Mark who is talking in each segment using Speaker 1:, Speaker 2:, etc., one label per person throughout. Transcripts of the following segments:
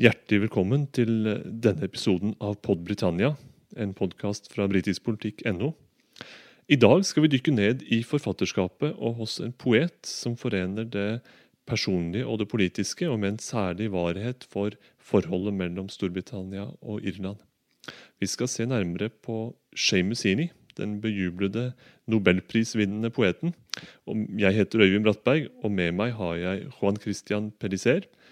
Speaker 1: Hjertelig velkommen til denne episoden av Pod Britannia, en podkast fra britiskpolitikk.no. I dag skal vi dykke ned i forfatterskapet og hos en poet som forener det personlige og det politiske, og med en særlig varighet for forholdet mellom Storbritannia og Irland. Vi skal se nærmere på Seamus Heaney, den bejublede nobelprisvinnende poeten. Jeg heter Øyvind Brattberg, og med meg har jeg Juan Christian Pellicer,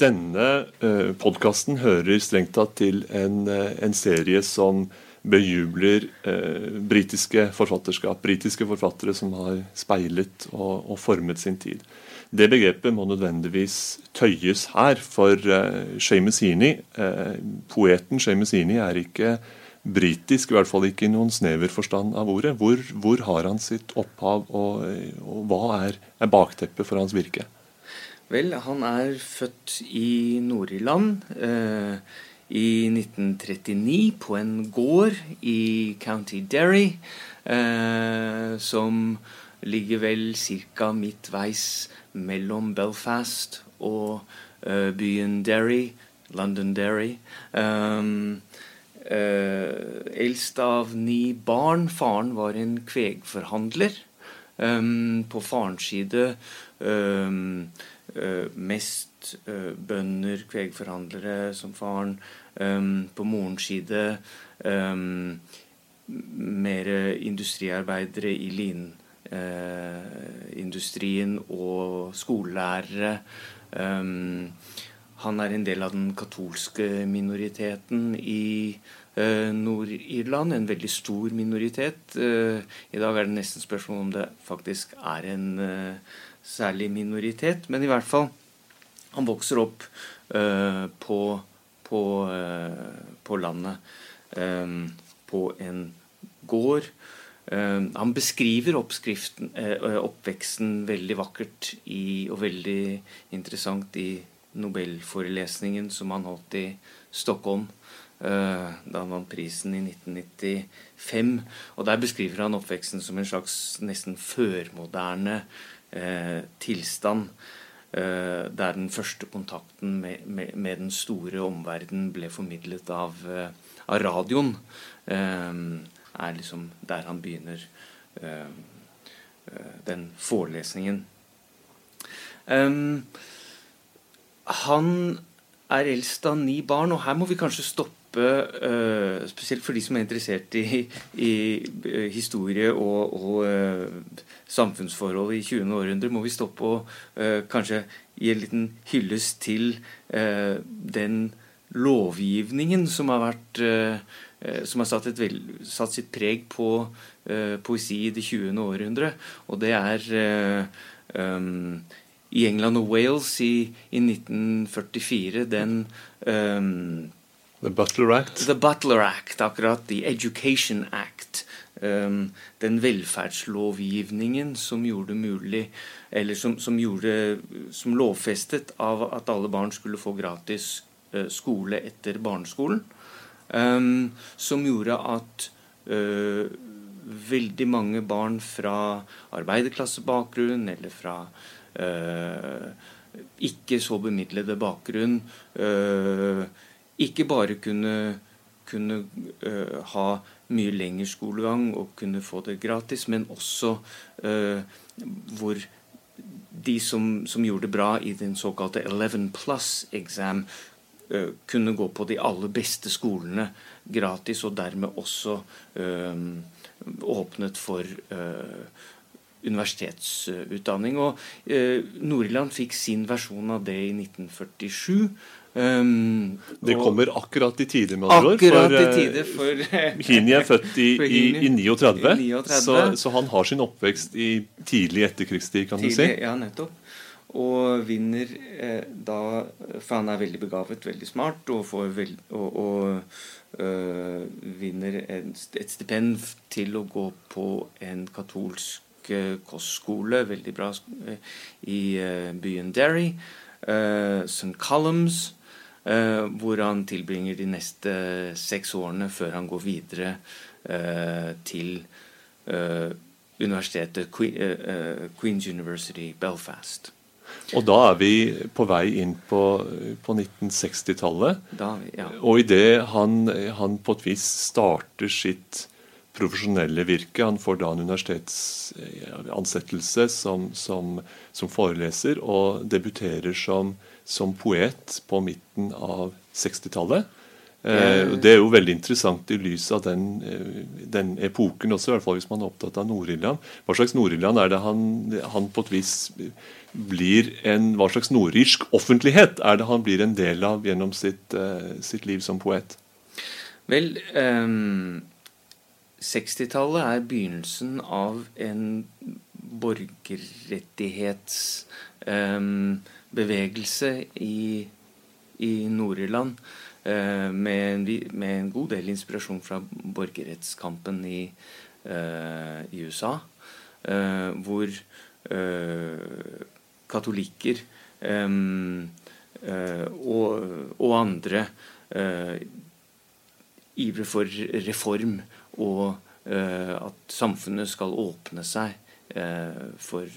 Speaker 1: denne uh, podkasten hører strengt tatt til en, eh, en serie som bejubler eh, britiske forfatterskap. Britiske forfattere som har speilet og, og, formet sin tid. Det begrepet må nødvendigvis tøyes her, for eh, Seamus Heaney, eh, poeten Seamus Heaney er ikke britisk, i hvert fall ikke i noen snever forstand av ordet. Hvor, hvor har han sitt opphav, og, og hva er, er bakteppet for hans virke?
Speaker 2: Vel, han er født i Nord-Irland eh, i 1939 på en gård i County Derry, eh, som ligger vel ca. midtveis mellom Belfast og eh, byen Derry, London Derry. Um, eldst av ni barn. Faren var en kvegforhandler. Um, på farens side um, mest uh, bønder, kvegforhandlere, som faren. Um, på morens side mer industriarbeidere i linindustrien og skolelærere. Han er en del av den katolske minoriteten i uh, Nord-Irland. En veldig stor minoritet. Uh, I dag er det nesten spørsmål om det faktisk er en uh, særlig minoritet. Men i hvert fall, han vokser opp på, på, på, landet. på en gård. han beskriver oppveksten veldig vakkert i, og veldig interessant i nobelforelesningen som han holdt i Stockholm da han vant prisen i 1995. Og Der beskriver han oppveksten som en slags nesten førmoderne eh, tilstand. Eh, der den første kontakten med, med, med den store omverdenen ble formidlet av, av radioen. er liksom der han begynner den forelesningen. Um, han er eldst av ni barn, og her må vi kanskje stoppe Uh, spesielt for de som er interessert i, i uh, historie og, og uh, samfunnsforhold i 20. århundre, må vi stoppe og kanskje gi en liten hyllest til den lovgivningen som har vært som har satt, vel, satt, sitt preg på poesi i det 20. århundre. Og det er um, i England og Wales i, i 1944 den um,
Speaker 1: The Butler Act.
Speaker 2: The Butler Act, akkurat. The Education Act. Um, den velferdslovgivningen som gjorde mulig Eller som, som, gjorde, som lovfestet av at alle barn skulle få gratis uh, skole etter barneskolen. Um, som gjorde at uh, veldig mange barn fra arbeiderklassebakgrunn eller fra uh, ikke så bemidlede bakgrunn eh, ikke bare kunne, kunne uh, ha mye lengre skolegang og kunne få det gratis, men også hvor de som, som, gjorde det bra i den såkalte 11 plus-exam, kunne gå på de aller beste skolene gratis, og dermed også åpnet for universitetsutdanning. Og Nord-Irland fikk sin versjon av det i 1947. Um,
Speaker 1: det kommer akkurat i tide, med
Speaker 2: andre ord. For,
Speaker 1: i
Speaker 2: eh, tide for
Speaker 1: Hini er født i, i, i 39, 39. Så, så, han har sin oppvekst i tidlig etterkrigstid, kan tidlig, du si.
Speaker 2: Ja, nettopp. og vinner eh, da For han er veldig begavet, veldig smart, og, får veld, og, og øh, vinner en, et stipend til å gå på en katolsk øh, kostskole, veldig bra, i byen Derry, St. Columns, hvor han tilbringer de neste seks årene før han går videre til universitetet Queen's University Belfast.
Speaker 1: Og da er vi på vei inn på, på 1960-tallet.
Speaker 2: Ja.
Speaker 1: Og idet han, han på et vis starter sitt profesjonelle virke Han får da en universitetsansettelse som, som, som foreleser og debuterer som, som poet på midten av 60-tallet. Eh, det er jo veldig interessant i lys av den, eh, den, epoken også, i hvert fall hvis man er opptatt av Nord-Irland. Hva slags Nord-Irland er det han, han, på et vis blir en Hva slags nordirsk offentlighet er det han blir en del av gjennom sitt, uh, sitt liv som poet?
Speaker 2: Vel, um, 60-tallet er begynnelsen av en borgerrettighets... um, i, i Nord-Irland. Uh, med, med, en god del inspirasjon fra borgerrettskampen i, uh, i USA. Uh, hvor katolikker og, og, andre ivrer for reform og at samfunnet skal åpne seg for,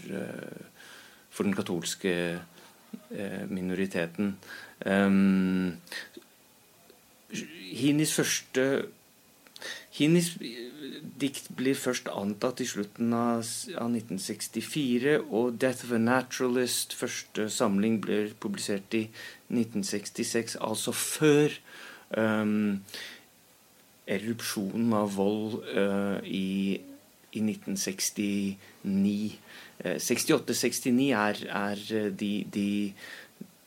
Speaker 2: for den katolske minoriteten. Um, Hinis første Hinis dikt blir først antatt i slutten av 1964, og 'Death of a Naturalist', første samling, blir publisert i 1966, altså før um, erupsjonen av vold uh, i, i, 1969. Uh, 68-69 er, er de, de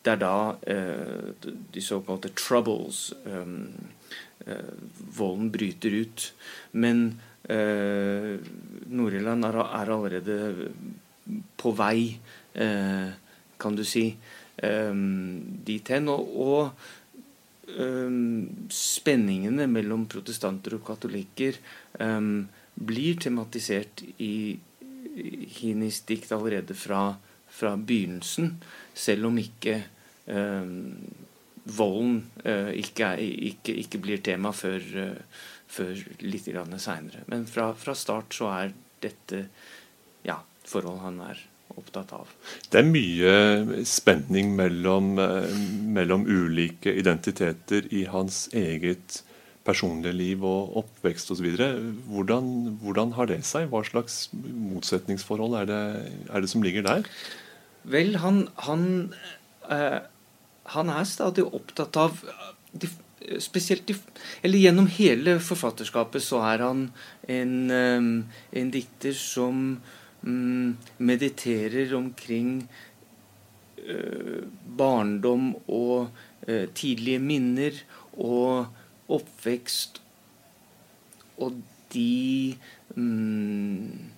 Speaker 2: det er da uh, de såkalte 'troubles' volden bryter ut. Men uh, Nord-Irland er, er, allerede på vei, kan du si, um, dit hen. Og, og um, spenningene mellom protestanter og katolikker blir tematisert i Hinis dikt allerede fra, fra begynnelsen, selv om ikke Eh, volden eh, ikke, er, ikke, ikke, blir tema før, eh, før litt seinere. Men fra, fra, start så er dette ja, forhold han er opptatt av.
Speaker 1: Det er mye spenning mellom, mellom ulike identiteter i hans eget personlige liv og oppvekst osv. Hvordan, hvordan har det seg? Hva slags motsetningsforhold er det, er det som ligger der?
Speaker 2: Vel, han, han eh, han er stadig opptatt av de, Spesielt de, eller gjennom hele forfatterskapet så er han en, um, en dikter som mm, mediterer omkring eh, barndom og eh, tidlige minner og oppvekst og de mm,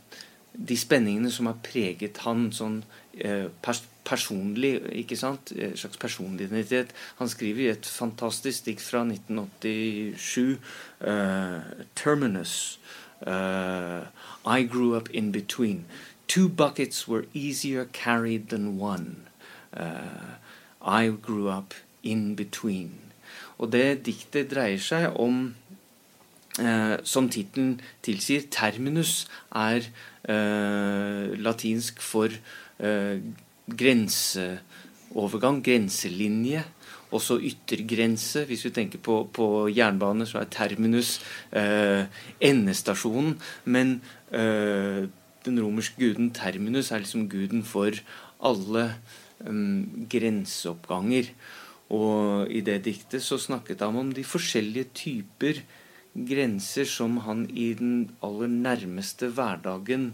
Speaker 2: de spenningene som har preget han sånn uh, pers personlig, ikke sant? En slags personlig identitet. Han skriver i et fantastisk dikt fra 1987, uh, eh, 'Terminus'. Uh, I grew up in between. Two buckets were easier carried than one. Uh, I grew up in between. Og det diktet dreier seg om Eh, som tittelen tilsier, terminus er eh, latinsk for eh, grenseovergang, grenselinje. Også yttergrense. Hvis vi tenker på, på jernbane, så er terminus eh, endestasjonen. Men eh, den romerske guden terminus er liksom guden for alle um, grenseoppganger. Og i det diktet så snakket han om de forskjellige typer grenser som han i den aller nærmeste hverdagen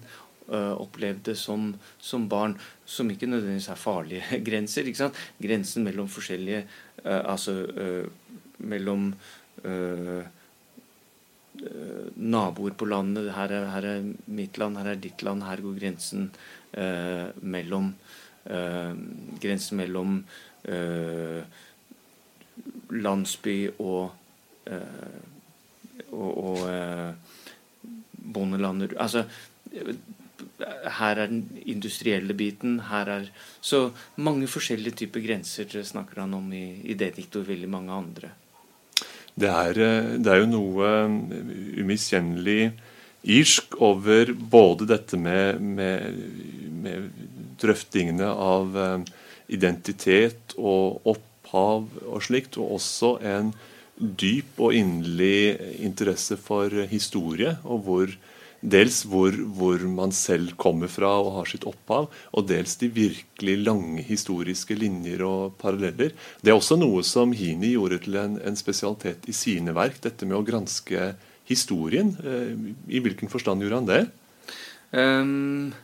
Speaker 2: uh, opplevde som, som, barn, som ikke nødvendigvis er farlige grenser. ikke sant? Grensen mellom forskjellige uh, Altså uh, mellom naboer på landet. Her er, her er, mitt land, her er ditt land. Her går grensen mellom eh, grensen mellom eh, landsby og eh, og, og eh, bondelandet Altså her er den industrielle biten. her er Så mange forskjellige typer grenser snakker han om i, i det diktet og veldig mange andre.
Speaker 1: Det er, eh, det er jo noe umiskjennelig irsk over både dette med, med, med drøftingene av eh, identitet og opphav og slikt, og også en dyp og inderlig interesse for historie, og hvor Dels hvor, hvor, man selv kommer fra og har sitt opphav, og dels de virkelig lange historiske linjer og paralleller. Det er også noe som Hini gjorde til en, en spesialitet i sine verk, dette med å granske historien. Eh, I hvilken forstand gjorde han det? Um,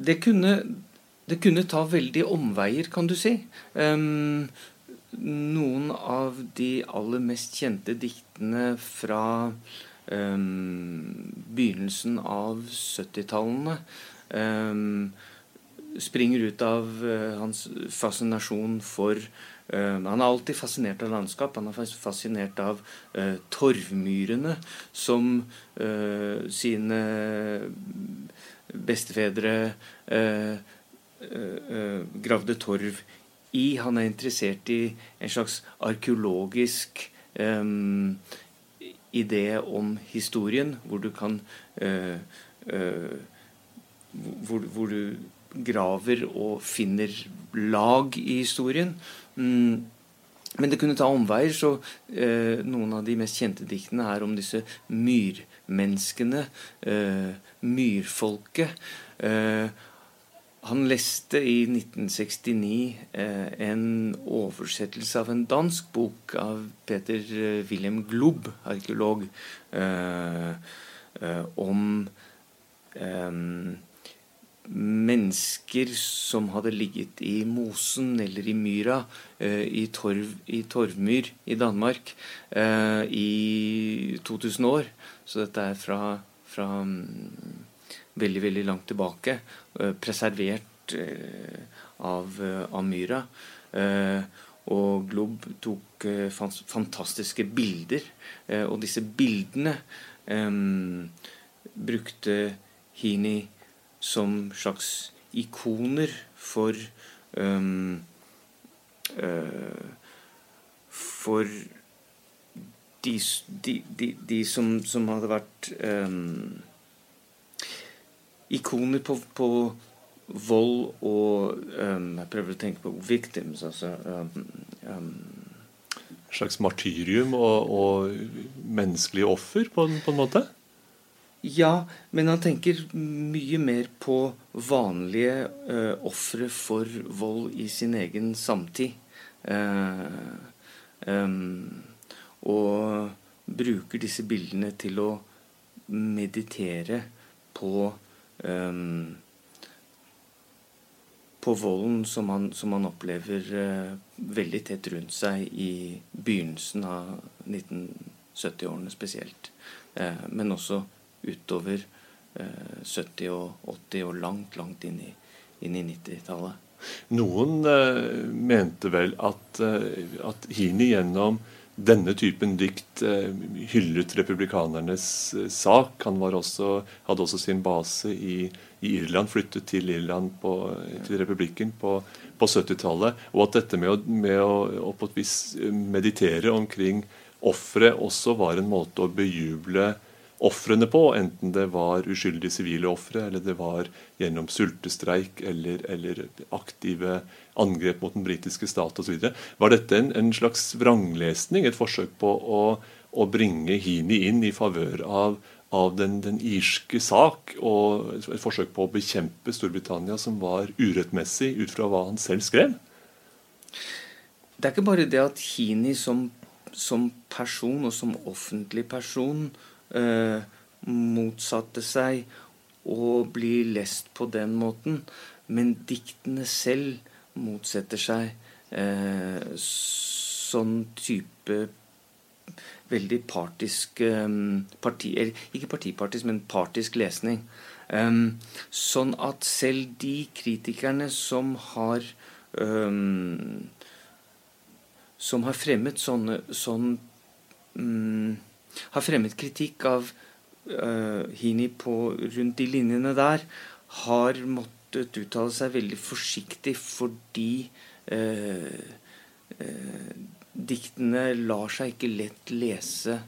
Speaker 2: det, kunne, det kunne ta veldig omveier, kan du si. Um, noen av de aller mest kjente diktene fra um, begynnelsen av 70-tallene um, springer ut av uh, hans fascinasjon for uh, Han er alltid fascinert av landskap. Han er fascinert av uh, torvmyrene som sine bestefedre gravde torv i. Han er interessert i en slags arkeologisk um, idé om historien, hvor du kan uh, uh, hvor, hvor, du graver og finner lag i historien. Mm. Men det kunne ta omveier, så eh, noen av de mest kjente diktene er om disse myrmenneskene, eh, myrfolket. Eh, han leste i 1969 eh, en oversettelse av en dansk bok av Peter eh, Wilhelm Glob, arkeolog, eh, eh om eh, mennesker som hadde ligget i mosen eller i myra eh, i, torv, i, torvmyr i Danmark i 2000 år. Så dette er fra, fra mm, veldig veldig langt tilbake. Eh, preservert eh, av, eh, av myra. Og Glob tok fantastiske bilder. Og disse bildene brukte Hini som slags ikoner for For de, de, de, de som, som, hadde vært um, ikoner på, på vold og um, Jeg prøver å tenke på victims. altså um, um,
Speaker 1: slags martyrium og, og menneskelige offer, på, på, en måte?
Speaker 2: Ja, men han tenker mye mer på vanlige uh, ofre for vold i sin egen samtid. Uh, um, og bruker disse bildene til å meditere på um, på volden som han, som han opplever uh, veldig tett rundt seg i begynnelsen av 1970-årene spesielt. Uh, men også utover uh, eh, 70- og 80- og langt, langt inn i, i 90-tallet.
Speaker 1: Noen mente vel at, at Hini gjennom denne typen dikt eh, hyllet republikanernes eh, sak. Han også, hadde også sin base i, i, Irland, flyttet til Irland på, til republikken på, på 70-tallet. Og at dette med å, med å, å meditere omkring offeret også var en måte å bejuble ofrene på, enten det var uskyldige sivile ofre, eller det var gjennom sultestreik eller, eller aktive angrep mot den britiske stat osv. Var dette en, en, slags vranglesning, et forsøk på å, å bringe Hini inn i favør av, av den, den, irske sak, og et forsøk på å bekjempe Storbritannia, som var urettmessig ut fra hva han selv skrev?
Speaker 2: Det er ikke bare det at Hini som, som person og som offentlig person eh, motsatte seg å bli lest på den måten. Men diktene selv motsetter seg eh, sånn type veldig partisk eh, parti, Ikke partipartisk, men partisk lesning. Um, sånn at selv de kritikerne som har um, Som har fremmet sånne sånn, um, Har fremmet kritikk av uh, Hini på, rundt de linjene der, har måttet uttale seg veldig forsiktig fordi uh, uh, diktene lar seg ikke lett lese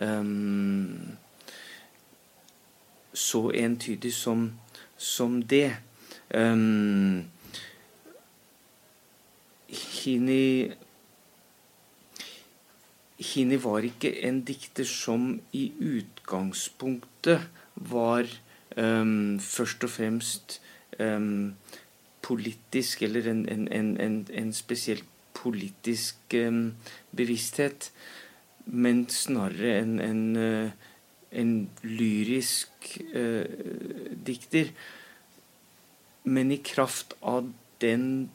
Speaker 2: um, så entydig som, som det. Um, Hini Hini var ikke en dikter som i utgangspunktet var um, først og fremst um, politisk, eller en, en, en, en spesielt politisk um, bevissthet, men snarere en, en lyrisk uh, dikter. Men i kraft av den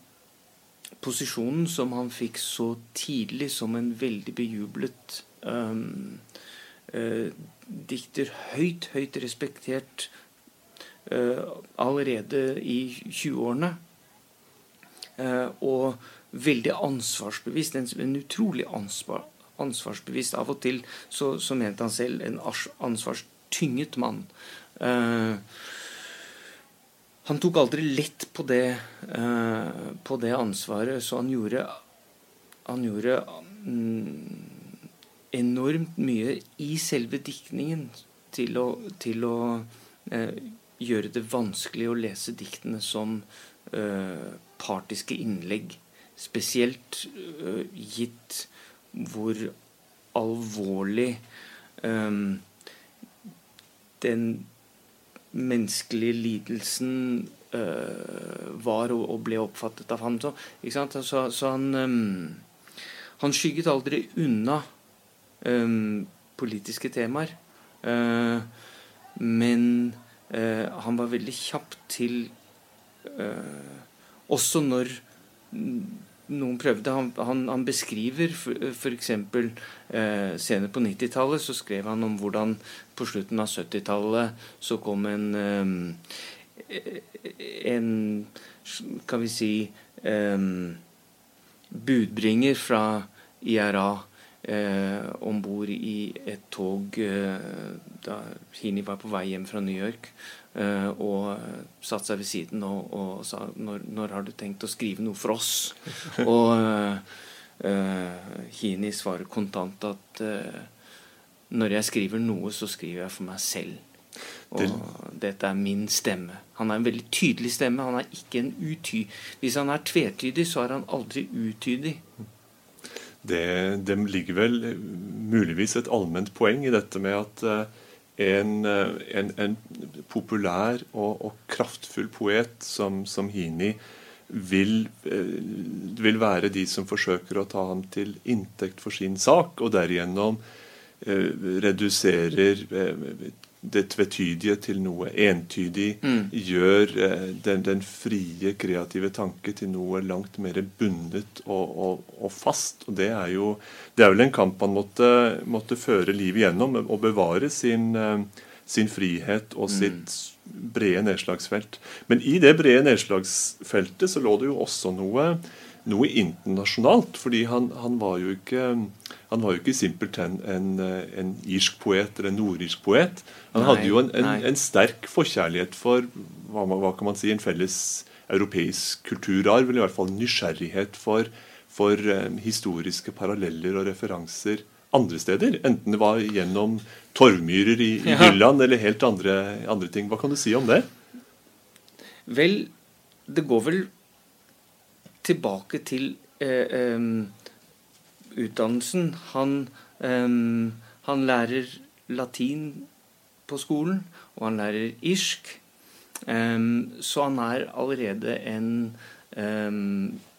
Speaker 2: posisjonen som han fikk så tidlig som en veldig bejublet um, uh, dikter, høyt, høyt respektert uh, allerede i 20-årene, uh, og veldig ansvarsbevisst, en, en utrolig ansvar, ansvarsbevisst. Av og til så, så mente han selv en ansvarstynget mann. Uh, han tok aldri lett på det, uh, på det ansvaret, så han gjorde, han gjorde um, enormt mye i selve diktningen til å, til å uh, gjøre det vanskelig å lese diktene som partiske innlegg. Spesielt gitt hvor alvorlig um, den menneskelige lidelsen uh, var og, og, ble oppfattet av ham. Så, så, så han, um, han skygget aldri unna um, politiske temaer. Uh, men uh, han var veldig kjapp til Også når noen prøvde. Han, han, han beskriver f.eks. Eh, senere på 90-tallet så skrev han om hvordan på slutten av 70-tallet så kom en eh, en kan vi si eh, budbringer fra IRA eh, om bord i et tog eh, da Hini var på vei hjem fra New York. eh, og satte seg ved siden og, og sa når, når, har du tenkt å skrive noe for oss?' og uh, Hini svarer kontant at når jeg skriver noe, så skriver jeg for meg selv. Og det... dette er min stemme. Han er en veldig tydelig stemme. Han er ikke en uty... Hvis han er tvetydig, så er han aldri utydig.
Speaker 1: Det, det ligger vel muligvis et allment poeng i dette med at en, eh, en, en populær og, og, kraftfull poet som, som Hini vil, eh, vil, være de som forsøker å ta ham til inntekt for sin sak, og derigjennom eh, reduserer eh, det tvetydige til noe entydig. Mm. Gjør eh, den, den, frie, kreative tanke til noe langt mer bundet og, og, og fast. Og det er jo det er vel en kamp man måtte, måtte føre livet gjennom. Å bevare sin, eh, sin frihet og mm. sitt brede nedslagsfelt. Men i det brede nedslagsfeltet så lå det jo også noe noe internasjonalt. fordi han, han, var jo ikke han var jo ikke simpelthen en, en irsk poet eller en nordirsk poet. Han nei, hadde jo en, en, en, sterk forkjærlighet for hva, hva, kan man si, en felles europeisk kulturarv, eller i hvert fall nysgjerrighet for, for um, historiske paralleller og referanser andre steder. Enten det var gjennom torvmyrer i, i ja. Jylland eller helt andre, andre ting. Hva kan du si om det?
Speaker 2: Vel, det går vel tilbake til eh, utdannelsen. Han, han, lærer latin på skolen, og han lærer irsk. Så han er allerede en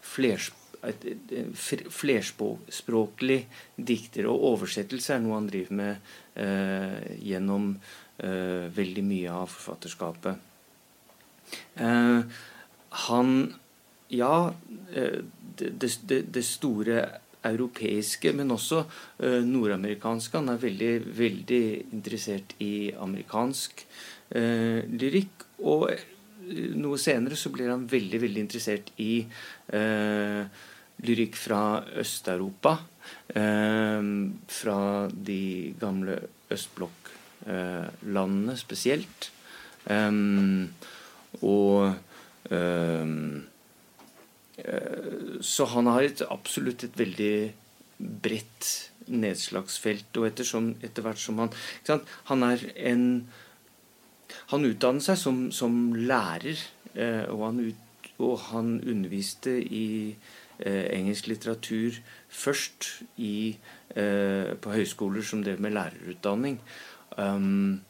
Speaker 2: flers, flerspråklig dikter. Og oversettelse er noe han driver med uh, gjennom uh, veldig mye av forfatterskapet. Uh, han ja, eh, det, det, det, store europeiske, men også uh, nordamerikanske. Han er veldig, veldig interessert i amerikansk eh, lyrikk. Og eh, noe senere så blir han veldig, veldig interessert i eh, lyrikk fra Øst-Europa. Eh, fra de gamle østblokklandene spesielt. og så han har et, absolutt et veldig bredt nedslagsfelt. Og etter hvert som han Han er en Han utdannet seg som, som lærer, eh, og, han ut, og, han underviste i eh, engelsk litteratur først i, eh, på høyskoler som drev med lærerutdanning. Um,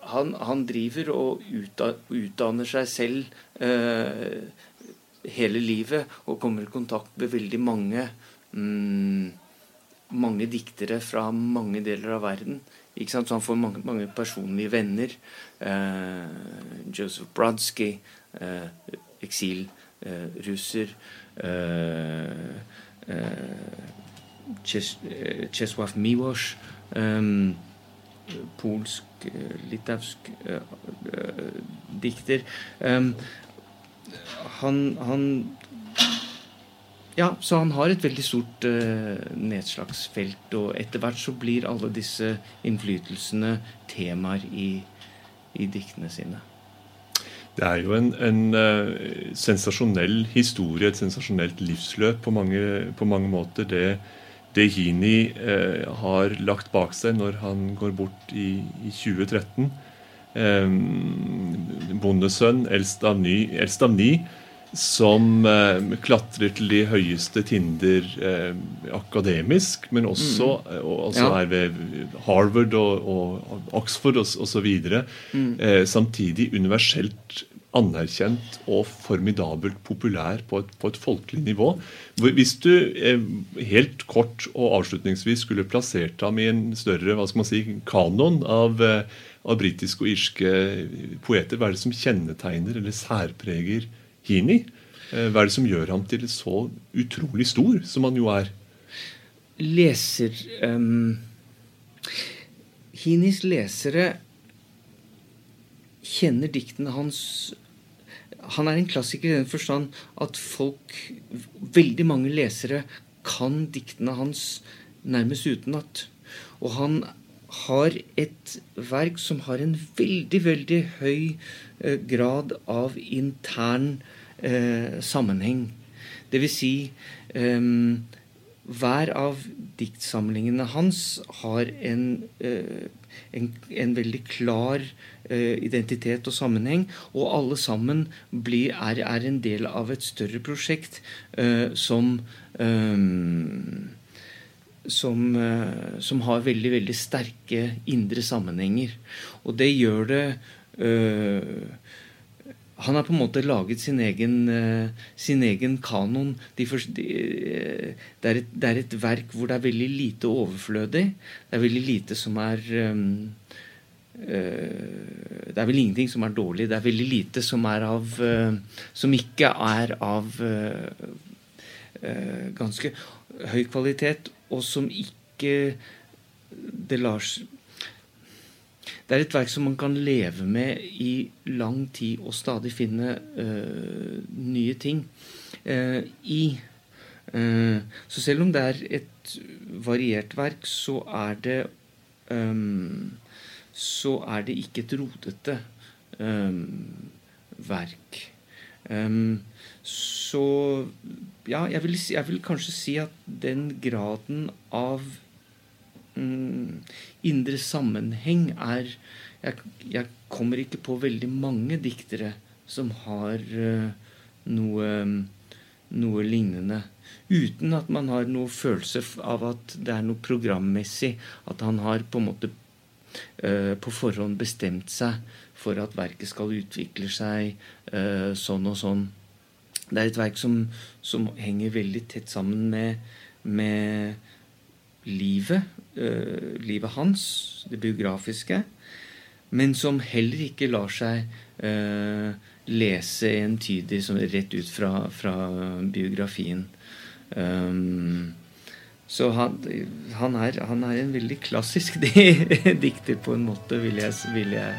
Speaker 2: han, han, driver og utdanner seg selv eh, hele livet og kommer i kontakt med veldig mange mm, mange diktere fra mange deler av verden. Så han får mange, mange personlige venner. Eh, Joseph Brodsky, eh, eksilrusser. Eh, eh, Czesław eh, Miłosz, eh, polsk, litauisk dikter. Han, han ja, så han har et veldig stort uh, nedslagsfelt. Og etter hvert så blir alle disse innflytelsene temaer i, i diktene sine.
Speaker 1: Det er jo en, en uh, sensasjonell historie, et sensasjonelt livsløp på mange, på mange måter. Det, det Hini uh, har lagt bak seg når han går bort i, i 2013. Um, bondesønn, eldst av, ny, eldst av ni som eh, klatrer til de høyeste tinder eh, akademisk, men også, mm. Eh, og, altså ja. er ved Harvard og, og Oxford osv. Mm. Eh, samtidig universelt anerkjent og formidabelt populær på et, på et folkelig nivå. Hvis du helt kort og avslutningsvis skulle plassert ham i en større hva skal man si, kanon av, av britiske og irske poeter, hva er det som kjennetegner eller særpreger Hini. Eh, hva er det som gjør ham til så utrolig stor som han jo er?
Speaker 2: Leser um, Hinis lesere kjenner diktene hans Han er en klassiker i den forstand at folk, veldig mange lesere, kan diktene hans nærmest utenat. Og han har et verk som har en veldig, veldig høy eh, grad av intern eh, sammenheng. Vil si eh, hver av diktsamlingene hans har en, eh, en, en veldig klar eh, identitet og sammenheng, og alle sammen blir, er, er, en del av et større prosjekt eh, som som, som, har veldig veldig sterke indre sammenhenger. Og det gjør det øh, han har på en måte laget sin egen, øh, sin egen kanon. De første, de, det, er et, det, er et, verk hvor det er veldig lite overflødig. Det er veldig lite som er uh, Det er vel ingenting som er dårlig. Det er veldig lite som er av Som ikke er av ganske høy kvalitet, og som ikke det lar det er et verk som man kan leve med i lang tid og stadig finne uh, nye ting uh, i. Uh, så selv om det er et variert verk, så er det um, Så er det ikke et rotete um, verk. Um, så ja, jeg vil, jeg vil kanskje si at den graden av um, indre sammenheng er jeg, jeg, kommer ikke på veldig mange diktere som har uh, noe, noe lignende. Uten at man har noe følelse av at det er noe programmessig. At han har på en måte uh, på forhånd bestemt seg for at verket skal utvikle seg uh, sånn og sånn. Det er et verk som, som henger veldig tett sammen med, med livet uh, livet hans, det biografiske, men som heller ikke lar seg uh, lese entydig rett ut fra, fra biografien. Um, Så han, han, er, han er en veldig klassisk dikter på en måte, vil jeg, vil jeg